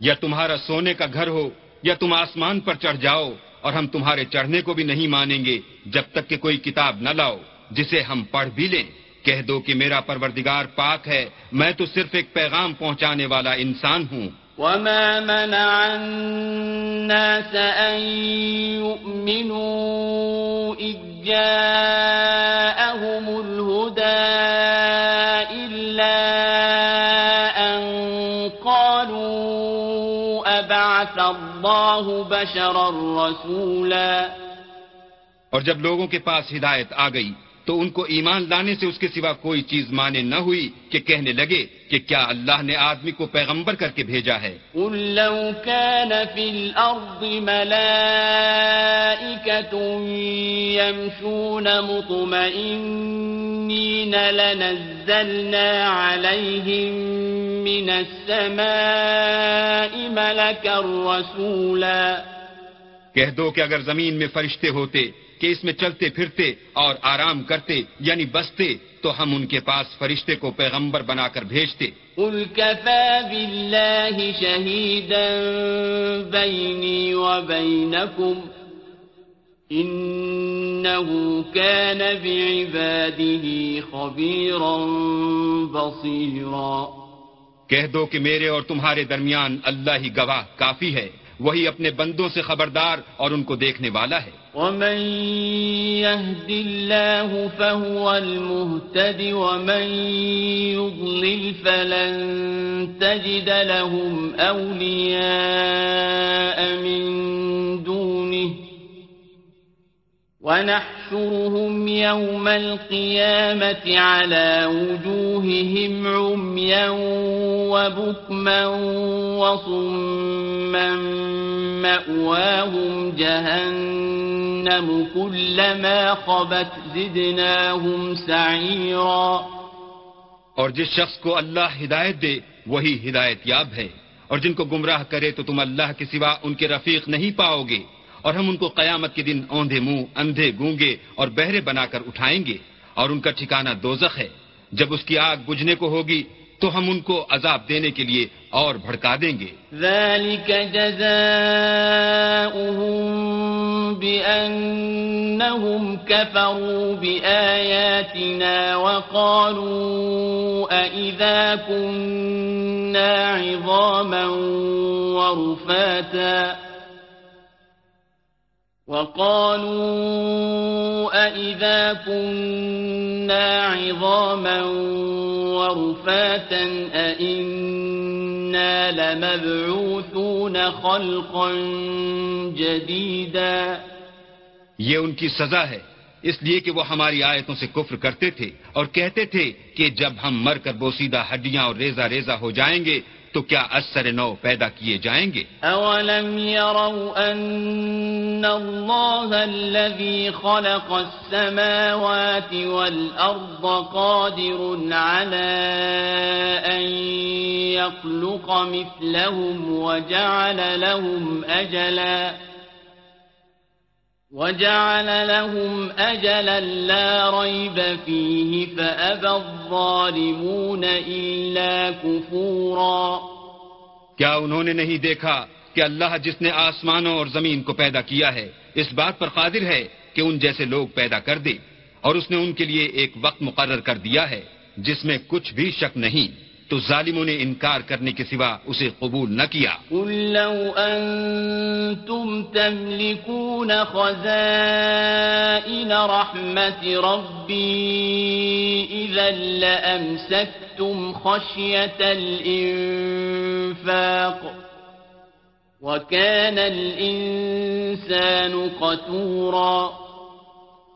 یا تمہارا سونے کا گھر ہو یا تم آسمان پر چڑھ جاؤ اور ہم تمہارے چڑھنے کو بھی نہیں مانیں گے جب تک کہ کوئی کتاب نہ لاؤ، جسے ہم پڑھ بھی لیں۔ کہہ دو کہ میرا پروردگار پاک ہے، میں تو صرف ایک پیغام پہنچانے والا انسان ہوں۔ وما منع الناس أن يؤمنوا إذ جاءهم الهدى الله بشرا رسولا۔ اور جب لوگوں کے پاس ہدایت آ گئی تو ان کو ایمان لانے سے اس کے سوا کوئی چیز مانے نہ ہوئی کہ کہنے لگے کہ کیا اللہ نے آدمی کو پیغمبر کر کے بھیجا ہے۔ قل لو كان في الأرض ملائكة يمشون مطمئنين لنزلنا عليهم من السماء ملكا رسولا۔ کہہ دو کہ اگر زمین میں فرشتے ہوتے کہ اس میں چلتے پھرتے اور آرام کرتے یعنی بستے تو ہم ان کے پاس فرشتے کو پیغمبر بنا کر بھیجتے۔ قل كفى بالله شهيدا بيني وبينكم إنه كان بعباده خبيرا بصيرا کہہ دو کہ میرے اور تمہارے درمیان اللہ ہی گواہ کافی ہے۔ وہی اپنے بندوں سے خبردار اور ان کو دیکھنے والا ہے۔ ومن يهد الله فهو المهتد ومن يضلل فلن تجد لهم أولياء من ونحشرهم يوم القيامة على وجوههم عميا وبكما وصما مأواهم جهنم كلما خبت زدناهم سعيرا اور جس شخص کو اللہ ہدایت دے، وہی ہدایت یاب ہے۔ اور جن کو گمراہ کرے تو تم اللہ کے سوا ان کے رفیق نہیں پاؤ گے۔ اور ہم ان کو قیامت کے دن اوندھے منہ، اندھے گونگے اور بہرے بنا کر اٹھائیں گے اور ان کا ٹھکانہ دوزخ ہے۔ جب اس کی آگ بجھنے کو ہوگی تو ہم ان کو عذاب دینے کے لیے اور بھڑکا دیں گے۔ ذلك جزاؤهم بأنهم كفروا بآياتنا وقالوا أئذا كنا عظاما ورفاتا وقالوا أئذا كنا عظاما ورفاتا أئنا لمبعوثون خلقا جديدا یہ ان کی سزا ہے، اس لیے کہ وہ ہماری آیتوں سے کفر کرتے تھے اور کہتے تھے کہ جب ہم مر کر بوسیدہ ہڈیاں اور ریزہ ریزہ ہو جائیں گے تو کیا اثر نو پیدا کیے جائیں گے أولم يروا أن الله الذي خلق السماوات والأرض قادر على أن يخلق مثلهم وجعل لهم أجلا وجعل لهم أجلا لا ريب فيه فأبى الظالمون إلا كفورا کیا انہوں نے نہیں دیکھا کہ اللہ جس نے آسمانوں اور زمین کو پیدا کیا ہے، اس بات پر قادر ہے کہ ان جیسے لوگ پیدا کر دے اور اس نے ان کے لیے ایک وقت مقرر کر دیا ہے جس میں کچھ بھی شک نہیں۔ تو ظالموں نے انکار کرنے کے سوا اسے قبول نہ کیا قل لو أنتم تملكون خزائن رحمة ربي إذا لأمسكتم خشية الإنفاق وكان الإنسان قتورا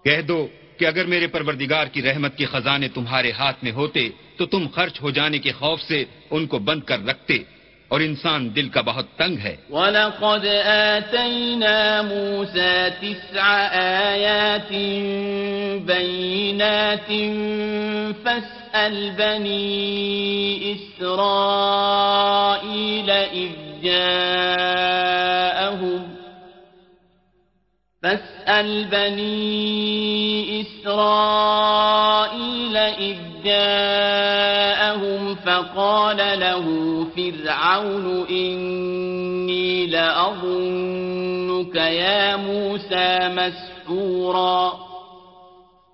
کہہ دو کہ اگر میرے پروردگار کی رحمت کے خزانے تمہارے ہاتھ میں ہوتے، تو تم خرچ ہو جانے کے خوف سے ان کو بند کر رکھتے۔ اور انسان دل کا بہت تنگ ہے۔ وَلَقَدْ آتَيْنَا مُوسَى تِسْعَ آيَاتٍ بَيِّنَاتٍ فَاسْأَلْ بَنِي إِسْرَائِيلَ إِذْ جَاءَهُمْ فاسأل بني إسرائيل إذ جاءهم فقال له فرعون إني لأظنك يا موسى مسحورا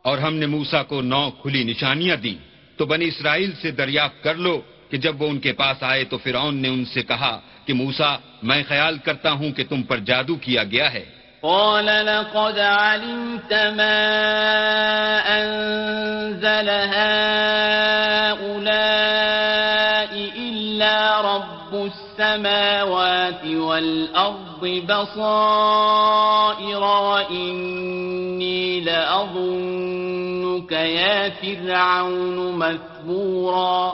اور ہم نے موسا کو نو کھلی نشانیاں دی تو بنی اسرائیل سے دریافت کر لو کہ جب وہ ان کے پاس آئے تو فرعون نے ان سے کہا کہ موسا میں خیال کرتا ہوں کہ تم پر جادو کیا گیا ہے۔ قال لقد علمت ما أنزل هؤلاء إلا رب السماوات والأرض بصائر وإني لأظنك يا فرعون مثبورا.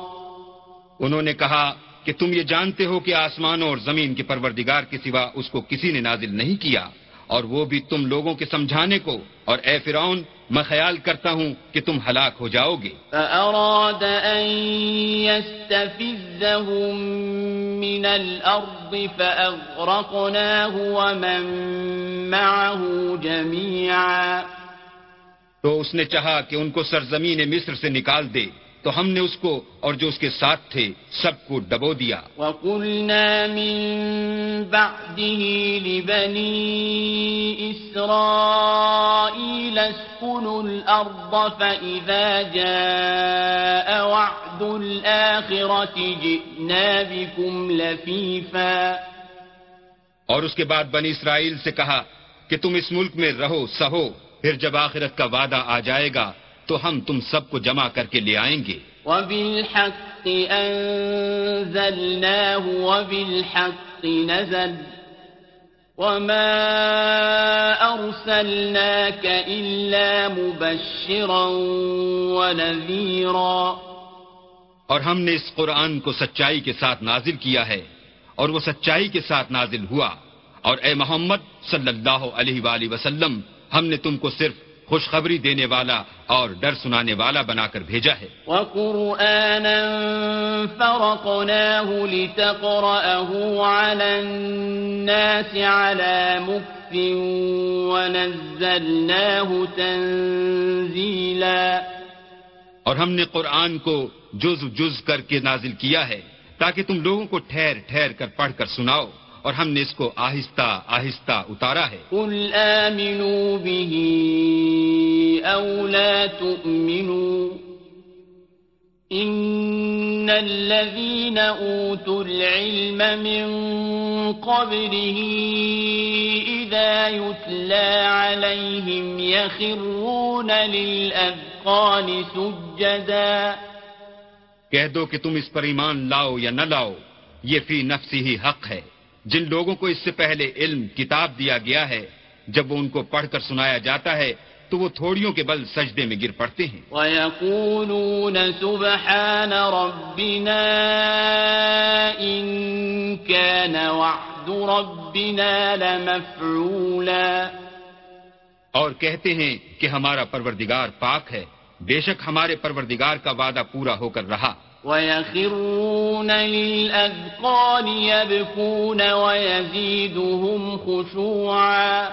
انہوں نے کہا کہ تم یہ جانتے ہو کہ آسمانوں اور زمین کے پروردگار کے سوا اس کو کسی نے نازل نہیں کیا۔ اور وہ بھی تم لوگوں کے سمجھانے کو اور اے فرعون میں خیال کرتا ہوں کہ تم ہلاک ہو جاؤ گے۔ فأراد أن يستفزهم من الأرض فأغرقناه ومن معه جميعا۔ تو اس نے چاہا کہ ان کو سرزمین مصر سے نکال دے۔ تو ہم نے اس کو اور جو اس کے ساتھ تھے سب کو ڈبو دیا۔ وقلنا من بعده لبني إسرائيل اسكنوا الأرض فإذا جاء وعد الآخرة جئنا بكم لفيفا۔ اور اس کے بعد بنی اسرائیل سے کہا کہ تم اس ملک میں رہو سہو پھر جب آخرت کا وعدہ آ جائے گا تو ہم تم سب کو جمع کر کے لے آئیں گے۔ وبالحق أنزلناه وبالحق نزل۔ وما أرسلناك إلا مبشرا ونذيرا۔ اور ہم نے اس قرآن کو سچائی کے ساتھ نازل کیا ہے اور وہ سچائی کے ساتھ نازل ہوا۔ اور اے محمد صلی اللہ علیہ وآلہ وسلم ہم نے تم کو صرف خوشخبری دینے والا اور ڈر سنانے والا بنا کر بھیجا ہے۔ وقرآنا فرقناه لتقرأه على الناس على مكف ونزلناه تنزيلا۔ اور ہم نے قرآن کو جز جز کر کے نازل کیا ہے تاکہ تم لوگوں کو ٹھہر ٹھہر کر پڑھ کر سناؤ۔ اور ہم نے اس کو آہستہ آہستہ اتارا ہے۔ قل آمنوا به أو لا تؤمنوا إن الذين أوتوا العلم من قبله إذا يتلى عليهم يخرون للأذقان سجدا۔ کہہ دو کہ تم اس پر ایمان لاؤ یا نہ لاؤ یہ فی نفسی ہی حق ہے۔ جن لوگوں کو اس سے پہلے علم کتاب دیا گیا ہے جب وہ ان کو پڑھ کر سنایا جاتا ہے تو وہ تھوڑیوں کے بل سجدے میں گر پڑتے ہیں۔ ويقولون سبحان ربنا إن كان وعد ربنا لمفعولا۔ اور کہتے ہیں کہ ہمارا پروردگار پاک ہے بے شک ہمارے پروردگار کا وعدہ پورا ہو کر رہا۔ ويخرون للأذقان يبكون ويزيدهم خشوعا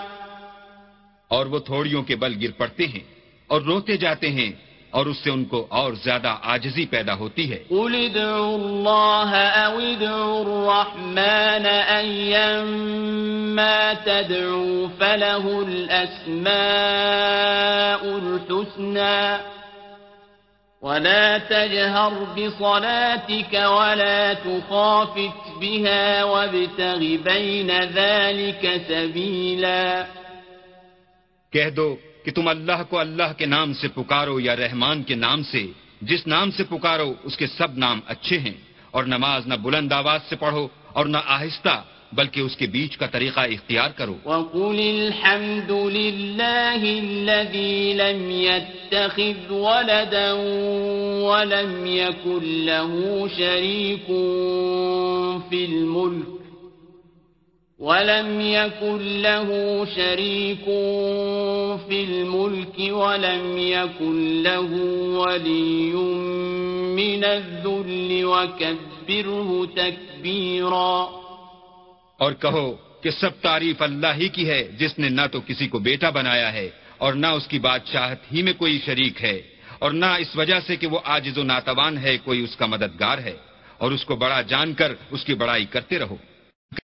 اور وہ تھوڑیوں کے بل گر پڑتے ہیں اور روتے جاتے ہیں اور اس سے ان کو اور زیادہ آجزی پیدا ہوتی ہے۔ قل ادعوا الله أو ادعوا الرحمن أيما تدعوا فله الأسماء الحسنى ولا تجهر بصلاتك ولا تخافت بها وابتغ بين ذلك سبيلا کہہ دو کہ تم اللہ کو اللہ کے نام سے پکارو یا رحمان کے نام سے، جس نام سے پکارو، اس کے سب نام اچھے ہیں، اور نماز نہ بلند آواز سے پڑھو اور نہ آہستہ بلکہ اس کے بیچ کا طریقہ اختیار کرو۔ وقل الحمد لله الذي لم يتخذ ولدا ولم يكن له شريك في الملك ولم يكن له شريك في الملك ولم يكن له ولي من الذل وكبره تكبيرا اور کہو کہ سب تعریف اللہ ہی کی ہے، جس نے نہ تو کسی کو بیٹا بنایا ہے اور نہ اس کی بادشاہت ہی میں کوئی شریک ہے اور نہ اس وجہ سے کہ وہ آجز و ناتوان ہے، کوئی اس کا مددگار ہے اور اس کو بڑا جان کر اس کی بڑائی کرتے رہو۔